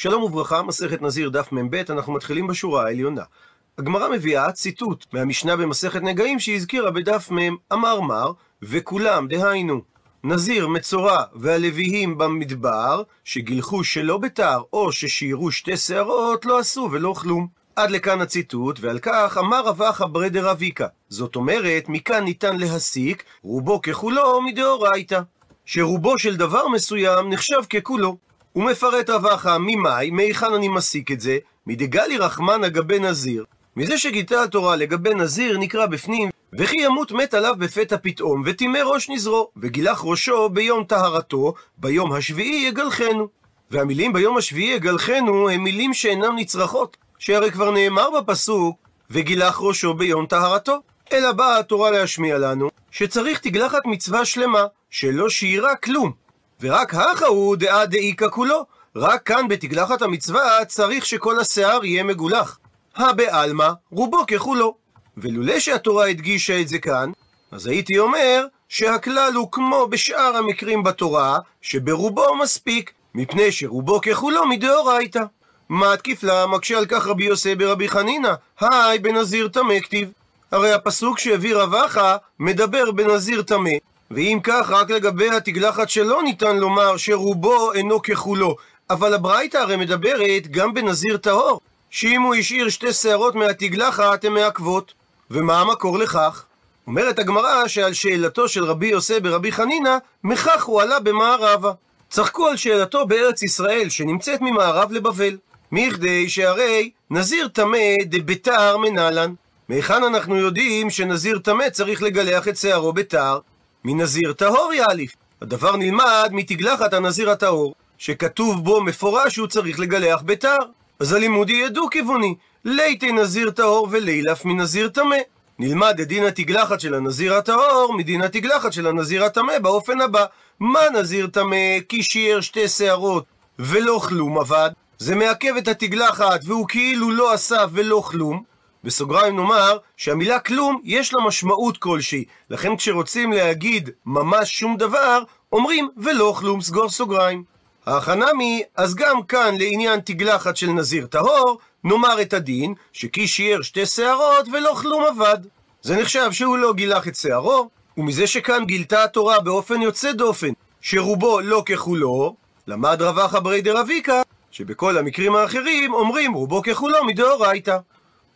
שלום וברכה, מסכת נזיר דף מ"ב, אנחנו מתחילים בשורה העליונה. הגמרא מביאה ציטוט מהמשנה במסכת נגעים שהזכירה בדף מ', אמר מר, וכולם, דהיינו, נזיר, מצורע והלוויים במדבר, שגילחו שלא בתר, או ששיירו שתי שערות, לא עשו ולא כלום. עד לכאן הציטוט, ועל כך אמר רב אחא ברדר אביקה. זאת אומרת, מכאן ניתן להסיק, רובו ככולו מדאורייתא. שרובו של דבר מסוים נחשב ככולו. הוא מפרט רב אחא, ממאי, מהיכן אני מסיק את זה? מדגלי רחמנא גבי נזיר. מזה שגיתה התורה לגבי נזיר נקרא בפנים, וכי ימות מת עליו בפתע פתאום, וטימא ראש נזרו, וגילח ראשו ביום טהרתו, ביום השביעי יגלחנו. והמילים ביום השביעי יגלחנו הם מילים שאינם נצרכות, שהרי כבר נאמר בפסוק, וגילח ראשו ביום טהרתו. אלא באה התורה להשמיע לנו, שצריך תגלחת מצווה שלמה, שלא שיירה כלום. ורק הכא הוא דעה דאיכא כולו. רק כאן בתגלחת המצווה צריך שכל השיער יהיה מגולח. הבעלמא, רובו ככולו. ולולא שהתורה הדגישה את זה כאן, אז הייתי אומר שהכלל הוא כמו בשאר המקרים בתורה, שברובו מספיק, מפני שרובו ככולו מדאורייתא. מה תקיף לה מקשה על כך רבי יוסי ברבי חנינא, היי בנזיר טמא כתיב. הרי הפסוק שהביא רב אחא מדבר בנזיר טמא, ואם כך, רק לגבי התגלחת שלו ניתן לומר שרובו אינו ככולו. אבל הברייתא הרי מדברת גם בנזיר טהור, שאם הוא השאיר שתי שערות מהתגלחת הן מעכבות. ומה המקור לכך? אומרת הגמרא שעל שאלתו של רבי יוסי ברבי חנינא, מכך הוא עלה במערבה. צחקו על שאלתו בארץ ישראל, שנמצאת ממערב לבבל. מכדי שהרי נזיר טמא דבתר מנהלן. מהיכן אנחנו יודעים שנזיר טמא צריך לגלח את שערו בתר? מנזיר טהור יאליף. הדבר נלמד מתגלחת הנזיר הטהור, שכתוב בו מפורש שהוא צריך לגלח בתר. אז הלימוד יהיה דו-כיווני, ליתי נזיר טהור ולילף מנזיר טמא. נלמד את דין התגלחת של הנזיר הטהור מדין התגלחת של הנזיר הטמא באופן הבא. מה נזיר טמא כי שיער שתי שערות ולא כלום עבד? זה מעכב את התגלחת והוא כאילו לא עשה ולא כלום. בסוגריים נאמר שהמילה כלום יש לה משמעות כלשהי, לכן כשרוצים להגיד ממש שום דבר, אומרים ולא כלום, סגור סוגריים. ההכנמי, אז גם כאן לעניין תגלחת של נזיר טהור, נאמר את הדין, שכי שיער שתי שערות ולא כלום עבד. זה נחשב שהוא לא גילח את שערו, ומזה שכאן גילתה התורה באופן יוצא דופן, שרובו לא ככולו, למד רב אחא ברי דרביקה, שבכל המקרים האחרים אומרים רובו ככולו מדאורייתא.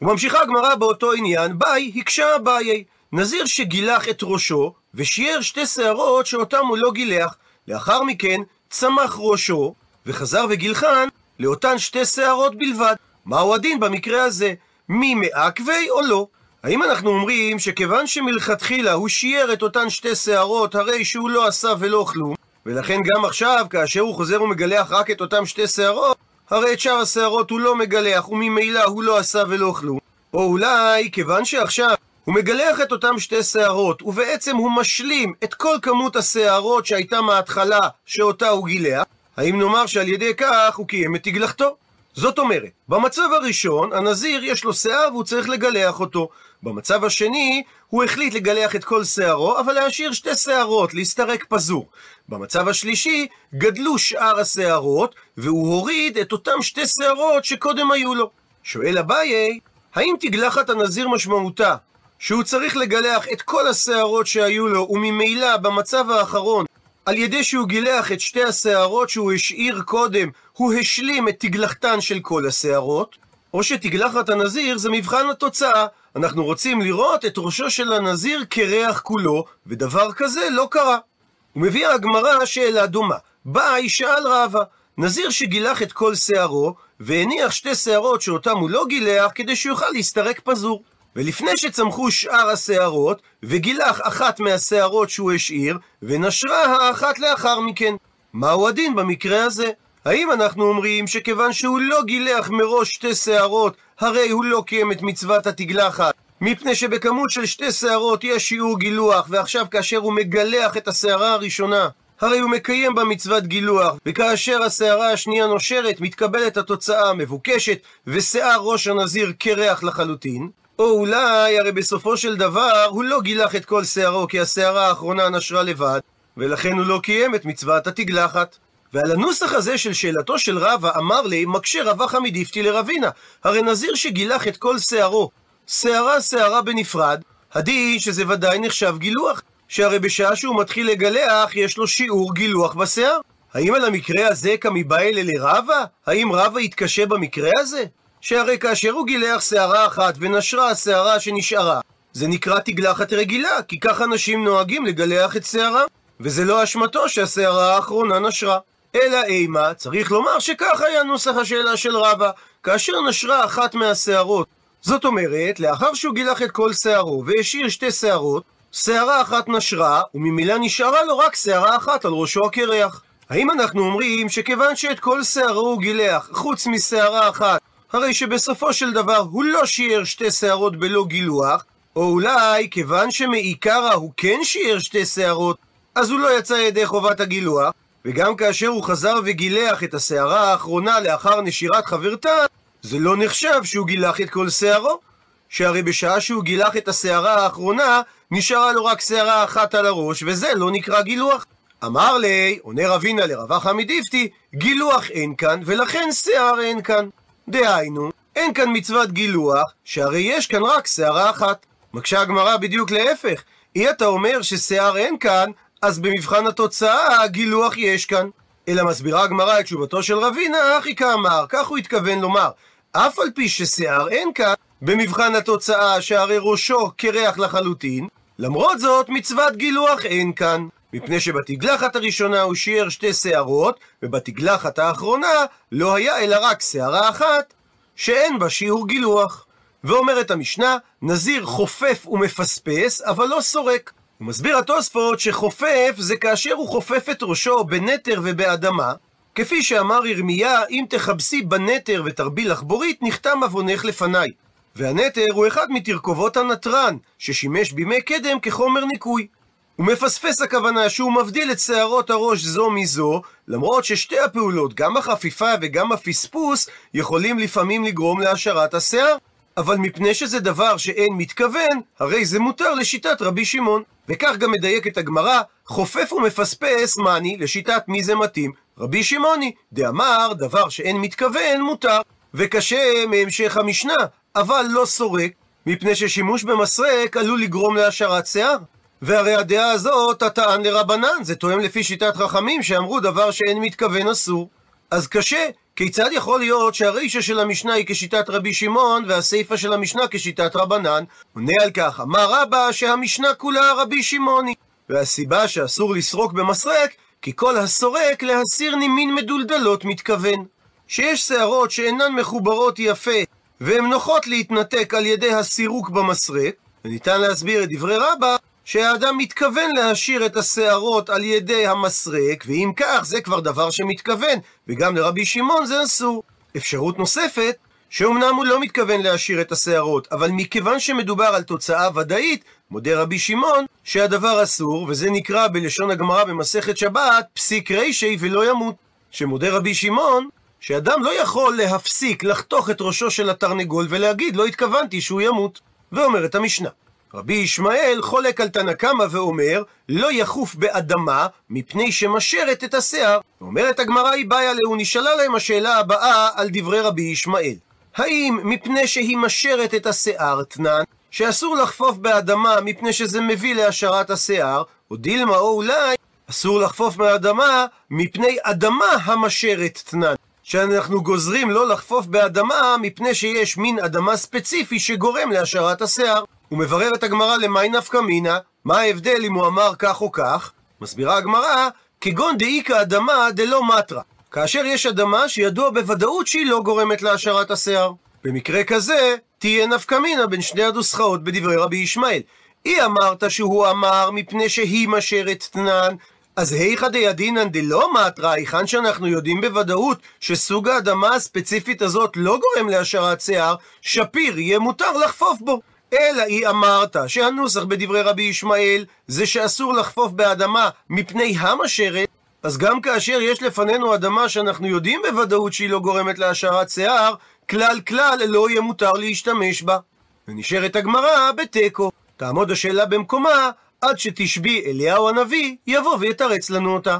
וממשיכה הגמרא באותו עניין, ביי הקשה אביי, נזיר שגילח את ראשו, ושיער שתי שערות שאותם הוא לא גילח, לאחר מכן צמח ראשו, וחזר וגילחן לאותן שתי שערות בלבד. מהו הדין במקרה הזה? מי מעכבי או לא? האם אנחנו אומרים שכיוון שמלכתחילה הוא שיער את אותן שתי שערות, הרי שהוא לא עשה ולא כלום, ולכן גם עכשיו, כאשר הוא חוזר ומגלח רק את אותן שתי שערות, הרי את שאר השערות הוא לא מגלח, וממילא הוא לא עשה ולא כלום. או אולי, כיוון שעכשיו הוא מגלח את אותם שתי שערות, ובעצם הוא משלים את כל כמות השערות שהייתה מההתחלה שאותה הוא גילח, האם נאמר שעל ידי כך הוא קיים את תגלחתו? זאת אומרת, במצב הראשון, הנזיר יש לו שיער והוא צריך לגלח אותו. במצב השני, הוא החליט לגלח את כל שערו, אבל להשאיר שתי שערות, להסתרק פזור. במצב השלישי, גדלו שאר השערות, והוא הוריד את אותם שתי שערות שקודם היו לו. שואל אביי, האם תגלחת הנזיר משמעותה שהוא צריך לגלח את כל השערות שהיו לו, וממילא במצב האחרון, על ידי שהוא גילח את שתי השערות שהוא השאיר קודם, הוא השלים את תגלחתן של כל השערות, או שתגלחת הנזיר זה מבחן התוצאה. אנחנו רוצים לראות את ראשו של הנזיר קרח כולו, ודבר כזה לא קרה. ומביאה הגמרא שאלה דומה. באי שאל רבא, נזיר שגילח את כל שערו, והניח שתי שערות שאותם הוא לא גילח, כדי שיוכל להסתרק פזור. ולפני שצמחו שאר השערות, וגילח אחת מהשערות שהוא השאיר, ונשרה האחת לאחר מכן. מהו הדין במקרה הזה? האם אנחנו אומרים שכיוון שהוא לא גילח מראש שתי שערות, הרי הוא לא קיים את מצוות התגלחת, מפני שבכמות של שתי שערות יש שיעור גילוח, ועכשיו כאשר הוא מגלח את השערה הראשונה, הרי הוא מקיים בה מצוות גילוח, וכאשר השערה השנייה נושרת, מתקבלת התוצאה המבוקשת, ושיער ראש הנזיר קרח לחלוטין. או אולי, הרי בסופו של דבר, הוא לא גילח את כל שערו, כי השערה האחרונה נשרה לבד, ולכן הוא לא קיים את מצוות התגלחת. ועל הנוסח הזה של שאלתו של רבא אמר לי, מקשה רבא חמידיפתי לרבינה. הרי נזיר שגילח את כל שערו, שערה שערה בנפרד, הדין שזה ודאי נחשב גילוח, שהרי בשעה שהוא מתחיל לגלח יש לו שיעור גילוח בשיער. האם על המקרה הזה כמבעילה לרבא? האם רבא יתקשה במקרה הזה? שהרי כאשר הוא גילח שערה אחת ונשרה השערה שנשארה, זה נקרא תגלחת רגילה, כי ככה נשים נוהגים לגלח את שערה. וזה לא אשמתו שהשערה האחרונה נשרה. אלא אימה, צריך לומר שכך היה נוסח השאלה של רבא, כאשר נשרה אחת מהשערות. זאת אומרת, לאחר שהוא גילח את כל שערו והשאיר שתי שערות, שערה אחת נשרה, וממילא נשארה לו רק שערה אחת על ראשו הקרח. האם אנחנו אומרים שכיוון שאת כל שערו הוא גילח, חוץ משערה אחת, הרי שבסופו של דבר הוא לא שיער שתי שערות בלא גילוח, או אולי כיוון שמעיקרא הוא כן שיער שתי שערות, אז הוא לא יצא ידי חובת הגילוח, וגם כאשר הוא חזר וגילח את השערה האחרונה לאחר נשירת חברתה, זה לא נחשב שהוא גילח את כל שערו. שהרי בשעה שהוא גילח את השערה האחרונה, נשארה לו רק שערה אחת על הראש, וזה לא נקרא גילוח. אמר לי, עונה רבינה לרבה חמי דיפתי, גילוח אין כאן, ולכן שיער אין כאן. דהיינו, אין כאן מצוות גילוח, שהרי יש כאן רק שערה אחת. מקשה הגמרא בדיוק להפך. אי אתה אומר ששיער אין כאן, אז במבחן התוצאה, גילוח יש כאן. אלא מסבירה הגמרא את תשובתו של רבינה, אחי כאמר, כך הוא התכוון לומר. אף על פי ששיער אין כאן, במבחן התוצאה שהרי ראשו קרח לחלוטין, למרות זאת מצוות גילוח אין כאן. מפני שבתגלחת הראשונה הוא שיער שתי שערות, ובתגלחת האחרונה לא היה אלא רק שערה אחת, שאין בה שיעור גילוח. ואומרת המשנה, נזיר חופף ומפספס, אבל לא סורק. הוא מסביר התוספות שחופף זה כאשר הוא חופף את ראשו בנטר ובאדמה, כפי שאמר ירמיה, אם תכבסי בנטר ותרבי לך בורית, נחתם עוונך לפניי. והנטר הוא אחד מתרכובות הנתרן, ששימש בימי קדם כחומר ניקוי. הוא מפספס הכוונה שהוא מבדיל את שערות הראש זו מזו, למרות ששתי הפעולות, גם החפיפה וגם הפספוס, יכולים לפעמים לגרום להשארת השיער. אבל מפני שזה דבר שאין מתכוון, הרי זה מותר לשיטת רבי שמעון. וכך גם מדייקת הגמרא, חופף ומפספס מאני, לשיטת מי זה מתאים? רבי שמעוני, דאמר דבר שאין מתכוון מותר. וקשה מהמשך המשנה, אבל לא סורק, מפני ששימוש במסרק עלול לגרום להשארת שיער. והרי הדעה הזאת, הטען לרבנן, זה תואם לפי שיטת חכמים שאמרו דבר שאין מתכוון אסור. אז קשה, כיצד יכול להיות שהרישה של המשנה היא כשיטת רבי שמעון והסיפה של המשנה כשיטת רבנן? עונה על כך, אמר רבא שהמשנה כולה רבי שמעוני. והסיבה שאסור לסרוק במסרק, כי כל הסורק להסיר נימין מדולדלות מתכוון. שיש שערות שאינן מחוברות יפה, והן נוחות להתנתק על ידי הסירוק במסרק, וניתן להסביר את דברי רבא שהאדם מתכוון להשאיר את השערות על ידי המסרק, ואם כך זה כבר דבר שמתכוון, וגם לרבי שמעון זה אסור. אפשרות נוספת, שאומנם הוא לא מתכוון להשאיר את השערות, אבל מכיוון שמדובר על תוצאה ודאית, מודה רבי שמעון שהדבר אסור, וזה נקרא בלשון הגמרא במסכת שבת, פסיק רישי ולא ימות. שמודה רבי שמעון שאדם לא יכול להפסיק לחתוך את ראשו של התרנגול ולהגיד לא התכוונתי שהוא ימות. ואומרת המשנה, רבי ישמעאל חולק על תנא קמא ואומר, לא יחוף באדמה מפני שמשרת את השיער. אומרת הגמרא היא בעיה להו, נשאלה להם השאלה הבאה על דברי רבי ישמעאל. האם מפני שהיא משרת את השיער תנן, שאסור לחפוף באדמה מפני שזה מביא להשארת השיער, או דילמה או אולי אסור לחפוף באדמה מפני אדמה המשרת תנן. שאנחנו גוזרים לא לחפוף באדמה מפני שיש מין אדמה ספציפי שגורם להשארת השיער. ומבררת הגמרא למאי נפקא מינה, מה ההבדל אם הוא אמר כך או כך? מסבירה הגמרא, כגון דאיכא אדמה דלא מטרה. כאשר יש אדמה שידוע בוודאות שהיא לא גורמת להשארת השיער. במקרה כזה, תהיה נפקא מינה בין שני הדוסחאות בדברי רבי ישמעאל. אי אמרת שהוא אמר מפני שהיא משרת תנן, אז היכא דידינן דלא מטרה, היכן שאנחנו יודעים בוודאות שסוג האדמה הספציפית הזאת לא גורם להשארת שיער, שפיר יהיה מותר לחפוף בו. אלא היא אמרת שהנוסח בדברי רבי ישמעאל זה שאסור לחפוף באדמה מפני המשרת, אז גם כאשר יש לפנינו אדמה שאנחנו יודעים בוודאות שהיא לא גורמת להשארת שיער, כלל כלל לא יהיה מותר להשתמש בה. ונשארת הגמרא בתיקו. תעמוד השאלה במקומה עד שתשבי אליהו הנביא, יבוא ויתרץ לנו אותה.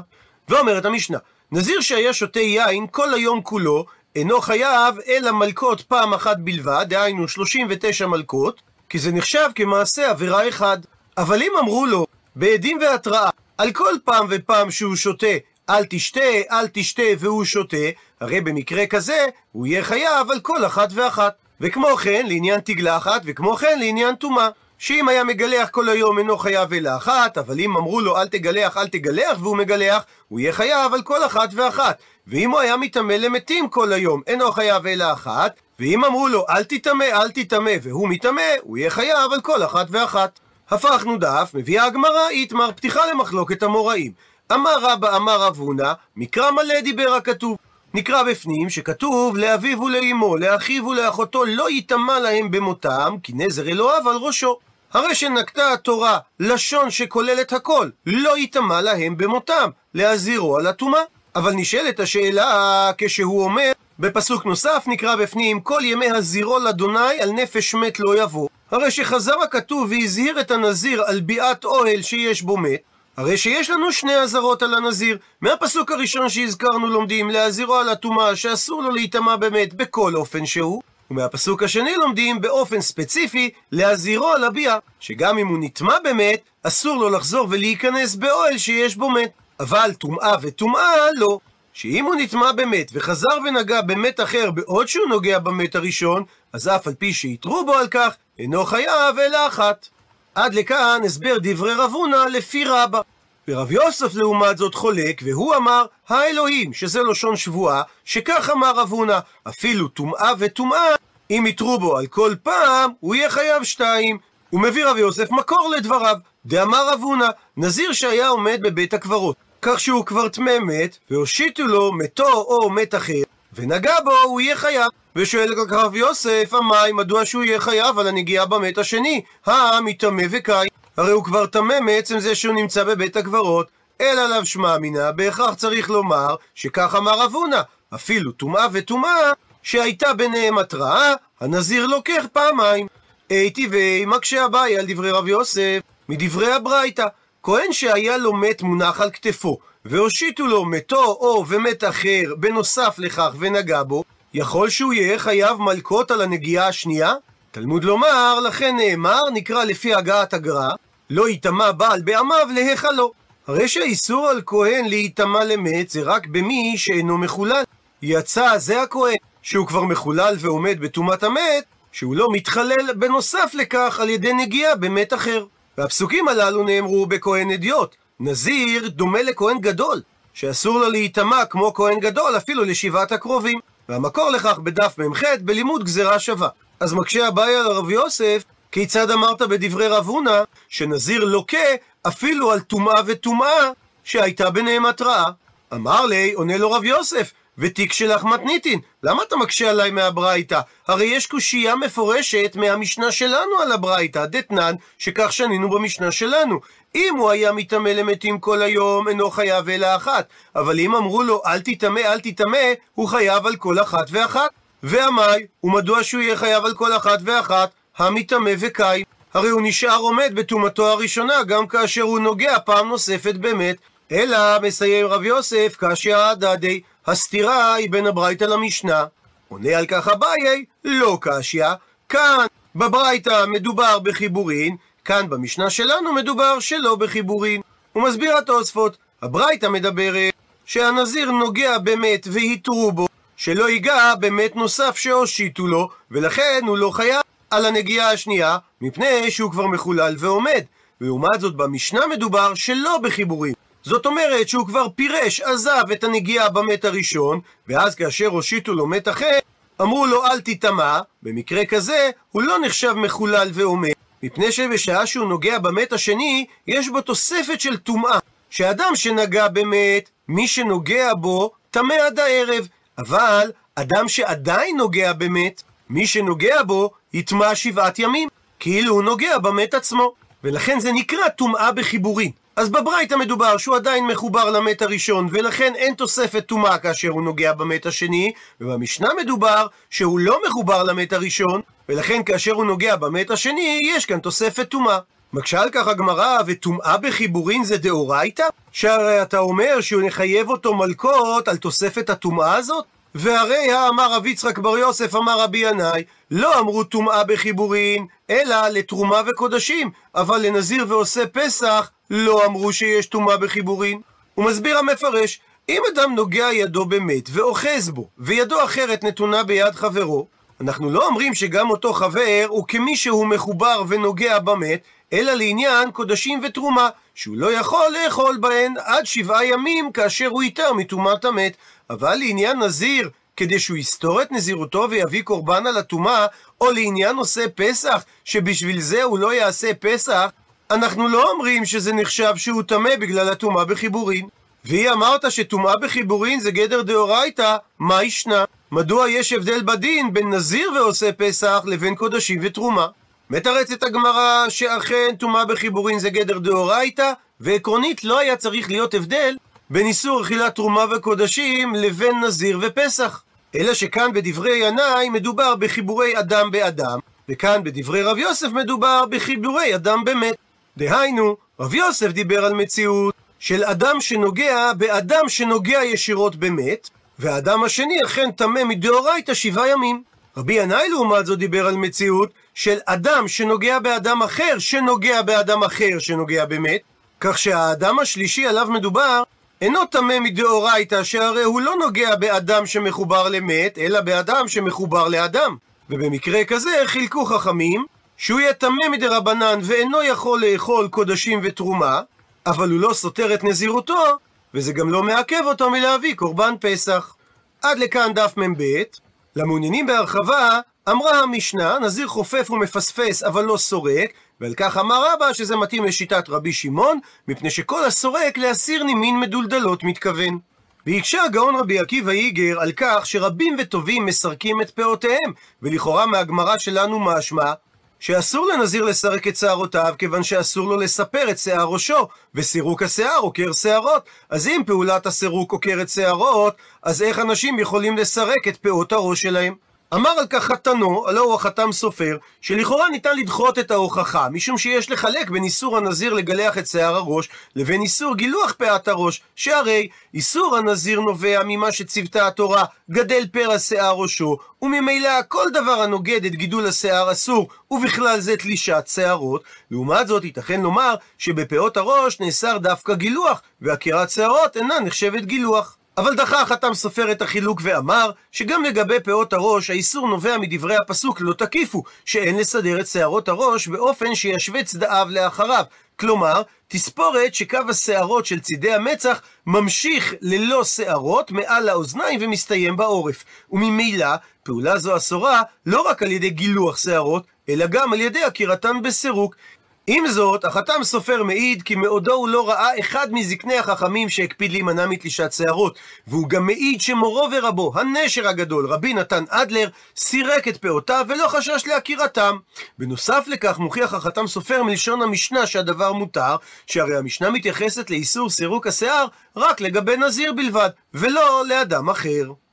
ואומרת המשנה, נזיר שהיה שותה יין כל היום כולו, אינו חייב אלא מלקות פעם אחת בלבד, דהיינו 39 מלקות, כי זה נחשב כמעשה עבירה אחד. אבל אם אמרו לו, בעדים והתראה, על כל פעם ופעם שהוא שותה, אל תשתה, אל תשתה, והוא שותה, הרי במקרה כזה, הוא יהיה חייב על כל אחת ואחת. וכמו כן, לעניין תגלחת, וכמו כן, לעניין טומאה. שאם היה מגלח כל היום אינו חייב אלא אחת, אבל אם אמרו לו אל תגלח, אל תגלח, והוא מגלח, הוא יהיה חייב על כל אחת ואחת. ואם הוא היה מטמא למתים כל היום, אינו חייב אלא אחת, ואם אמרו לו אל תטמא, אל תטמא, והוא מטמא, הוא יהיה חייב על כל אחת ואחת. הפכנו דף, מביאה הגמרא איתמר, פתיחה למחלוקת המוראים. אמר רבא אמר רב הונא, מקרא מלא דיבר הכתוב. נקרא בפנים שכתוב לאביו ולאמו, לאחיו ולאחותו לא ייטמע להם במותם, כי נזר אלוהיו על ראשו. הרי שנקטה התורה לשון שכוללת הכל, לא ייטמע להם במותם, להזהירו על הטומאה. אבל נשאלת השאלה כשהוא אומר, בפסוק נוסף נקרא בפנים, כל ימי הזירו לאדוני על נפש מת לא יבוא. הרי שחזר הכתוב והזהיר את הנזיר על ביאת אוהל שיש בו מת, הרי שיש לנו שני אזהרות על הנזיר. מהפסוק הראשון שהזכרנו לומדים להזהירו על הטומאה שאסור לו להיטמע באמת בכל אופן שהוא, ומהפסוק השני לומדים באופן ספציפי להזהירו על הביאה, שגם אם הוא נטמע באמת, אסור לו לחזור ולהיכנס באוהל שיש בו מת. אבל טומאה וטומאה לא. שאם הוא נטמע במת וחזר ונגע במת אחר בעוד שהוא נוגע במת הראשון, אז אף על פי שיתרו בו על כך, אינו חייב אלא אחת. עד לכאן הסבר דברי רב הונא לפי רבא. ורב יוסף לעומת זאת חולק, והוא אמר, האלוהים, שזה לשון שבועה, שכך אמר רב הונא, אפילו טומאה וטומאה, אם יתרו בו על כל פעם, הוא יהיה חייב שתיים. הוא מביא רב יוסף מקור לדבריו, דאמר רב הונא, נזיר שהיה עומד בבית הקברות, כך שהוא כבר טמא מת, והושיטו לו מתו או מת אחר, ונגע בו, הוא יהיה חייב. ושואל רב יוסף, המאי, מדוע שהוא יהיה חייב על הנגיעה במת השני? המטמא וקאי. הרי הוא כבר טמא מעצם זה שהוא נמצא בבית הקברות, אלא עליו שמע אמינא, בהכרח צריך לומר שכך אמר רב הונא, אפילו טומאה וטומאה שהייתה ביניהם התראה, הנזיר לוקח פעמיים. הייתי ואי מקשה אביי על דברי רב יוסף, מדברי הברייתא, כהן שהיה לו מת מונח על כתפו, והושיטו לו מתו או ומת אחר בנוסף לכך ונגע בו, יכול שהוא יהיה חייב מלקות על הנגיעה השנייה? תלמוד לומר, לכן נאמר, נקרא לפי הגעת הגר"א, לא ייטמע בעל בעמיו להיכלו. הרי שהאיסור על כהן להיטמע למת זה רק במי שאינו מחולל. יצא זה הכהן, שהוא כבר מחולל ועומד בטומאת המת, שהוא לא מתחלל בנוסף לכך על ידי נגיעה במת אחר. והפסוקים הללו נאמרו בכהן אדיוט. נזיר דומה לכהן גדול, שאסור לו להיטמע כמו כהן גדול אפילו לשבעת הקרובים. והמקור לכך בדף מ"ח בלימוד גזירה שווה. אז מקשה אביי על הרב יוסף, כיצד אמרת בדברי רב הונא, שנזיר לוקה אפילו על טומאה וטומאה שהייתה ביניהם התראה? אמר לי, עונה לו רב יוסף, ותיק שלך מתניתין, למה אתה מקשה עליי מהברייתא? הרי יש קושייה מפורשת מהמשנה שלנו על הברייתא, דתנן, שכך שנינו במשנה שלנו. אם הוא היה מטמא למתים כל היום, אינו חייב אלא אחת. אבל אם אמרו לו, אל תטמא, אל תטמא, הוא חייב על כל אחת ואחת. ועמי, ומדוע שהוא יהיה חייב על כל אחת ואחת? המטמא וקאי. הרי הוא נשאר עומד בטומאתו הראשונה, גם כאשר הוא נוגע פעם נוספת באמת. אלא, מסיים רב יוסף, קשיא הדדי, הסתירה היא בין הברייתא למשנה. עונה על כך אביי, לא קשיא. כאן, בברייתא מדובר בחיבורין, כאן במשנה שלנו מדובר שלא בחיבורין. הוא מסביר התוספות, הברייתא מדברת שהנזיר נוגע במת והיתרו בו, שלא ייגע במת נוסף שהושיטו לו, ולכן הוא לא חייב על הנגיעה השנייה, מפני שהוא כבר מחולל ועומד. ולעומת זאת במשנה מדובר שלא בחיבורים. זאת אומרת שהוא כבר פירש, עזב את הנגיעה במת הראשון, ואז כאשר הושיטו לו מת אחר, אמרו לו אל תטמע, במקרה כזה הוא לא נחשב מחולל ועומד, מפני שבשעה שהוא נוגע במת השני, יש בו תוספת של טומאה, שאדם שנגע במת, מי שנוגע בו, טמא עד הערב, אבל אדם שעדיין נוגע במת, מי שנוגע בו, יטמע שבעת ימים, כאילו הוא נוגע במת עצמו, ולכן זה נקרא טומאה בחיבורין. אז בברייתא מדובר שהוא עדיין מחובר למת הראשון, ולכן אין תוספת טומאה כאשר הוא נוגע במת השני, ובמשנה מדובר שהוא לא מחובר למת הראשון, ולכן כאשר הוא נוגע במת השני, יש כאן תוספת טומאה. מקשה על כך הגמרא, וטומאה בחיבורין זה דאורייתא? שהרי אתה אומר שהוא נחייב אותו מלקות על תוספת הטומאה הזאת? והרי האמר רב יצחק בר יוסף אמר רבי ינאי, לא אמרו טומאה בחיבורין, אלא לתרומה וקודשים, אבל לנזיר ועושה פסח לא אמרו שיש טומאה בחיבורין. הוא מסביר המפרש, אם אדם נוגע ידו במת ואוחז בו, וידו אחרת נתונה ביד חברו, אנחנו לא אומרים שגם אותו חבר הוא כמי שהוא מחובר ונוגע במת, אלא לעניין קודשים ותרומה, שהוא לא יכול לאכול בהן עד שבעה ימים כאשר הוא איתר מטומאת המת. אבל לעניין נזיר, כדי שהוא יסתור את נזירותו ויביא קורבן על הטומאה, או לעניין עושה פסח, שבשביל זה הוא לא יעשה פסח, אנחנו לא אומרים שזה נחשב שהוא טמא בגלל הטומאה בחיבורין. והיא אמרת שטומאה בחיבורין זה גדר דאורייתא, מה ישנה? מדוע יש הבדל בדין בין נזיר ועושה פסח לבין קודשים ותרומה? מתרצת הגמרא שאכן טומאה בחיבורין זה גדר דאורייתא, ועקרונית לא היה צריך להיות הבדל בין איסור אכילת תרומה וקודשים לבין נזיר ופסח. אלא שכאן בדברי ינאי מדובר בחיבורי אדם באדם, וכאן בדברי רב יוסף מדובר בחיבורי אדם במת. דהיינו, רב יוסף דיבר על מציאות של אדם שנוגע באדם שנוגע ישירות במת, והאדם השני אכן טמא מדאורייתא שבעה ימים. רבי ינאי לעומת זאת דיבר על מציאות של אדם שנוגע באדם אחר, שנוגע באדם אחר שנוגע במת, כך שהאדם השלישי עליו מדובר אינו טמא מדאורייתא, שהרי הוא לא נוגע באדם שמחובר למת, אלא באדם שמחובר לאדם. ובמקרה כזה חילקו חכמים שהוא יהיה טמא מדרבנן ואינו יכול לאכול קודשים ותרומה, אבל הוא לא סותר את נזירותו, וזה גם לא מעכב אותו מלהביא קורבן פסח. עד לכאן דף מ"ב. למעוניינים בהרחבה, אמרה המשנה, נזיר חופף ומפספס אבל לא סורק, ועל כך אמר רבא שזה מתאים לשיטת רבי שמעון, מפני שכל הסורק להסיר נימין מדולדלות מתכוון. והקשה הגאון רבי עקיבא איגר על כך שרבים וטובים מסרקים את פאותיהם, ולכאורה מהגמרא שלנו משמע שאסור לנזיר לסרק את שערותיו, כיוון שאסור לו לספר את שיער ראשו, וסירוק השיער עוקר שערות. אז אם פעולת הסירוק עוקרת שערות, אז איך אנשים יכולים לסרק את פאות הראש שלהם? אמר על כך חתנו, הלא הוא החתם סופר, שלכאורה ניתן לדחות את ההוכחה, משום שיש לחלק בין איסור הנזיר לגלח את שיער הראש, לבין איסור גילוח פאת הראש, שהרי איסור הנזיר נובע ממה שציוותה התורה, גדל פרע שיער ראשו, וממילא כל דבר הנוגד את גידול השיער אסור, ובכלל זה תלישת שערות. לעומת זאת, ייתכן לומר שבפאות הראש נאסר דווקא גילוח, ועקירת שערות אינה נחשבת גילוח. אבל דחה החתם סופר את החילוק ואמר שגם לגבי פאות הראש האיסור נובע מדברי הפסוק לא תקיפו, שאין לסדר את שערות הראש באופן שישווה צדעיו לאחריו. כלומר, תספורת שקו השערות של צידי המצח ממשיך ללא שערות מעל האוזניים ומסתיים בעורף. וממילא, פעולה זו אסורה לא רק על ידי גילוח שערות, אלא גם על ידי עקירתן בסירוק. עם זאת, החתם סופר מעיד כי מעודו הוא לא ראה אחד מזקני החכמים שהקפיד להימנע מתלישת שערות, והוא גם מעיד שמורו ורבו, הנשר הגדול, רבי נתן אדלר, סירק את פאותיו ולא חשש לעקירתם. בנוסף לכך, מוכיח החתם סופר מלשון המשנה שהדבר מותר, שהרי המשנה מתייחסת לאיסור סירוק השיער רק לגבי נזיר בלבד, ולא לאדם אחר.